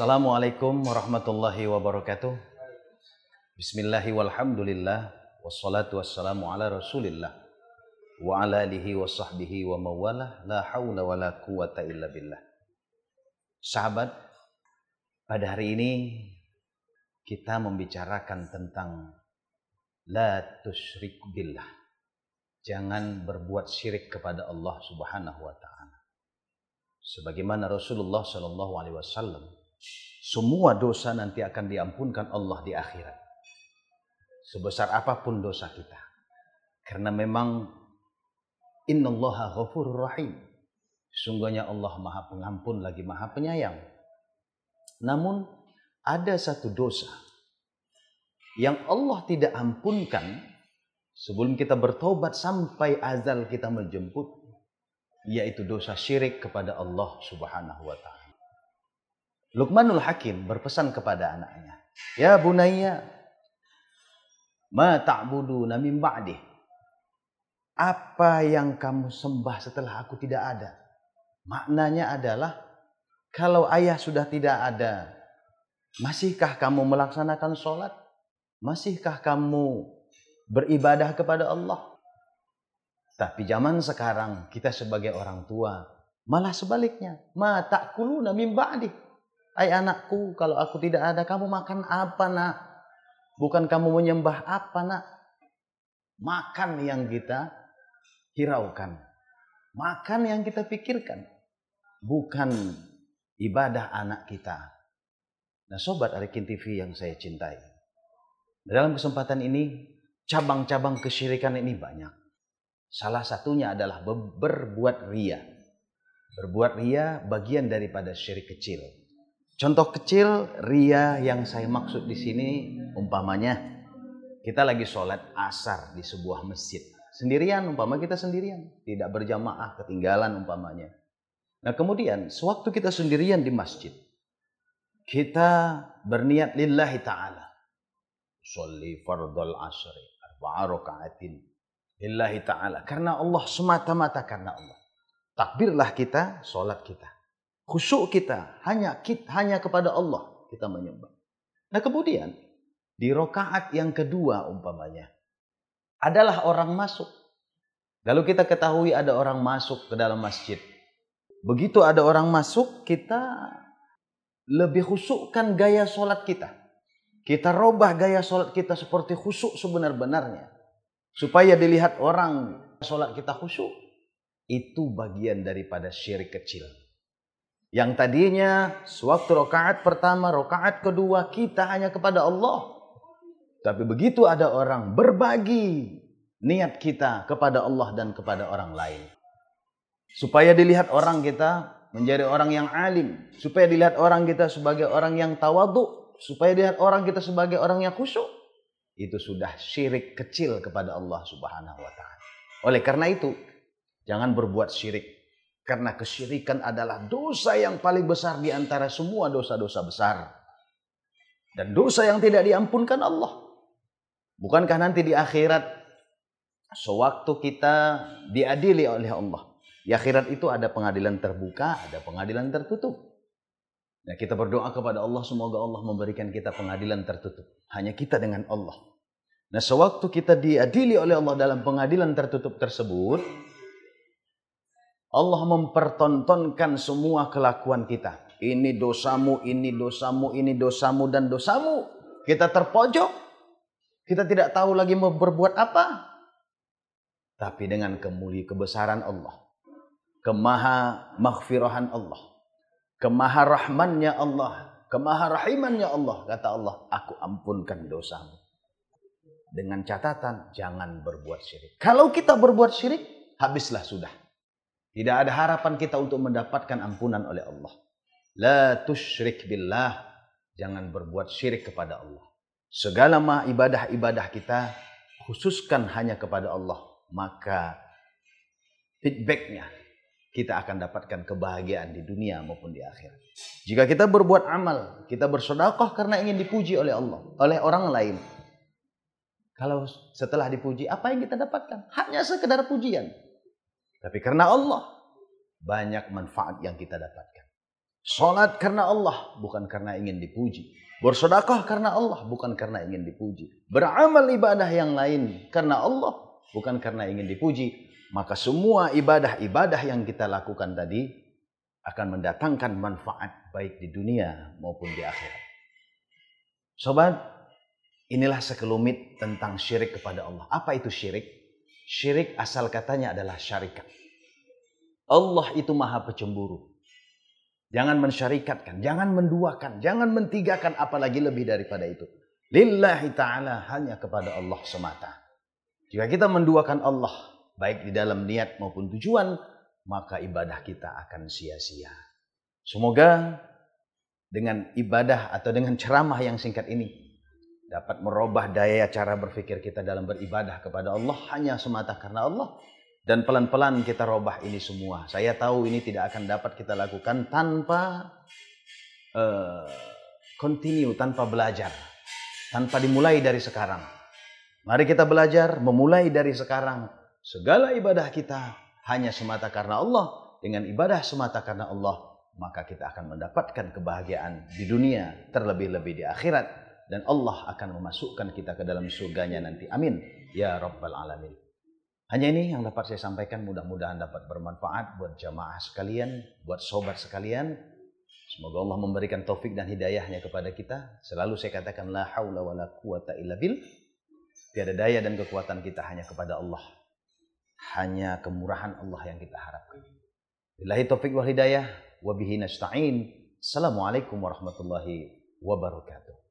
Assalamualaikum warahmatullahi wabarakatuh. Bismillahi walhamdulillah. Wassalatu wassalamu ala rasulillah. Wa ala alihi wa sahbihi wa mawalah. La hawla wa la quwata illa billah. Sahabat, pada hari ini kita membicarakan tentang La tusyrik billah. Jangan berbuat syirik kepada Allah subhanahu wa ta'ala. Sebagaimana Rasulullah Shallallahu Alaihi Wasallam semua dosa nanti akan diampunkan Allah di akhirat. Sebesar apa pun dosa kita. Karena memang innallaha ghafurur rahim. Sungguhnya Allah maha pengampun lagi maha penyayang. Namun ada satu dosa yang Allah tidak ampunkan sebelum kita bertobat sampai azal kita menjemput yaitu dosa syirik kepada Allah Subhanahu wa taala. Luqmanul Hakim berpesan kepada anaknya, "Ya bunayya, ma ta'buduna min ba'di?" Apa yang kamu sembah setelah aku tidak ada? Maknanya adalah kalau ayah sudah tidak ada, masihkah kamu melaksanakan sholat? Masihkah kamu beribadah kepada Allah? Tapi zaman sekarang kita sebagai orang tua malah sebaliknya. Ma ta'kuluna min ba'di. Hai anakku, kalau aku tidak ada, kamu makan apa nak? Bukan kamu menyembah apa nak? Makan yang kita hiraukan. Makan yang kita pikirkan. Bukan ibadah anak kita. Nah sobat Arikin TV yang saya cintai. Dalam kesempatan ini, cabang-cabang kesyirikan ini banyak. Salah satunya adalah berbuat ria. Berbuat ria bagian daripada syirik kecil. Contoh kecil ria yang saya maksud di sini umpamanya kita lagi sholat asar di sebuah masjid. Sendirian umpama kita sendirian. Tidak berjamaah ketinggalan umpamanya. Nah kemudian sewaktu kita sendirian di masjid kita berniat lillahi ta'ala. Sholli fardal asri arba'a raka'atin lillahi ta'ala. Karena Allah semata-mata karena Allah. Takbirlah kita sholat kita khusyuk kita hanya hanya kepada Allah kita menyembah. Nah kemudian di rokaat yang kedua umpamanya adalah orang masuk. Lalu kita ketahui ada orang masuk ke dalam masjid. Begitu ada orang masuk kita lebih khusyukkan gaya sholat kita. Kita robah gaya sholat kita seperti khusyuk sebenar-benarnya. Supaya dilihat orang sholat kita khusyuk. Itu bagian daripada syirik kecil. Yang tadinya sewaktu rokaat pertama, rokaat kedua kita hanya kepada Allah. Tapi begitu ada orang berbagi niat kita kepada Allah dan kepada orang lain. Supaya dilihat orang kita menjadi orang yang alim. Supaya dilihat orang kita sebagai orang yang tawadu. Supaya dilihat orang kita sebagai orang yang khusyuk. Itu sudah syirik kecil kepada Allah subhanahu wa ta'ala. Oleh karena itu, jangan berbuat syirik karena kesyirikan adalah dosa yang paling besar di antara semua dosa-dosa besar. Dan dosa yang tidak diampunkan Allah. Bukankah nanti di akhirat sewaktu kita diadili oleh Allah. Di akhirat itu ada pengadilan terbuka, ada pengadilan tertutup. Nah, kita berdoa kepada Allah semoga Allah memberikan kita pengadilan tertutup. Hanya kita dengan Allah. Nah, sewaktu kita diadili oleh Allah dalam pengadilan tertutup tersebut, Allah mempertontonkan semua kelakuan kita. Ini dosamu, ini dosamu, ini dosamu, dan dosamu. Kita terpojok. Kita tidak tahu lagi mau berbuat apa. Tapi dengan kemuli kebesaran Allah. Kemaha maghfirahan Allah. Kemaha rahmannya Allah. Kemaha rahimannya Allah. Kata Allah, aku ampunkan dosamu. Dengan catatan, jangan berbuat syirik. Kalau kita berbuat syirik, habislah sudah. Tidak ada harapan kita untuk mendapatkan ampunan oleh Allah. La tusyrik billah. Jangan berbuat syirik kepada Allah. Segala mah ibadah-ibadah kita khususkan hanya kepada Allah. Maka feedbacknya kita akan dapatkan kebahagiaan di dunia maupun di akhirat. Jika kita berbuat amal, kita bersedekah karena ingin dipuji oleh Allah, oleh orang lain. Kalau setelah dipuji, apa yang kita dapatkan? Hanya sekedar pujian. Tapi karena Allah banyak manfaat yang kita dapatkan. Sholat karena Allah, bukan karena ingin dipuji. Bersedekah karena Allah, bukan karena ingin dipuji. Beramal ibadah yang lain karena Allah, bukan karena ingin dipuji. Maka semua ibadah-ibadah yang kita lakukan tadi akan mendatangkan manfaat baik di dunia maupun di akhirat. Sobat, inilah sekelumit tentang syirik kepada Allah. Apa itu syirik? Syirik asal katanya adalah syarikat. Allah itu maha pecemburu. Jangan mensyarikatkan, jangan menduakan, jangan mentigakan apalagi lebih daripada itu. Lillahi ta'ala hanya kepada Allah semata. Jika kita menduakan Allah, baik di dalam niat maupun tujuan, maka ibadah kita akan sia-sia. Semoga dengan ibadah atau dengan ceramah yang singkat ini dapat merubah daya cara berpikir kita dalam beribadah kepada Allah hanya semata karena Allah dan pelan-pelan kita robah ini semua. Saya tahu ini tidak akan dapat kita lakukan tanpa uh, continue, tanpa belajar. Tanpa dimulai dari sekarang. Mari kita belajar memulai dari sekarang. Segala ibadah kita hanya semata karena Allah. Dengan ibadah semata karena Allah, maka kita akan mendapatkan kebahagiaan di dunia, terlebih-lebih di akhirat. Dan Allah akan memasukkan kita ke dalam surganya nanti. Amin. Ya Rabbal Alamin. Hanya ini yang dapat saya sampaikan mudah-mudahan dapat bermanfaat buat jamaah sekalian, buat sobat sekalian. Semoga Allah memberikan taufik dan hidayahnya kepada kita. Selalu saya katakan la haula wa la quwata illa bil. Tiada daya dan kekuatan kita hanya kepada Allah. Hanya kemurahan Allah yang kita harapkan. Billahi taufik wal hidayah. Wabihi nasta'in. Assalamualaikum warahmatullahi wabarakatuh.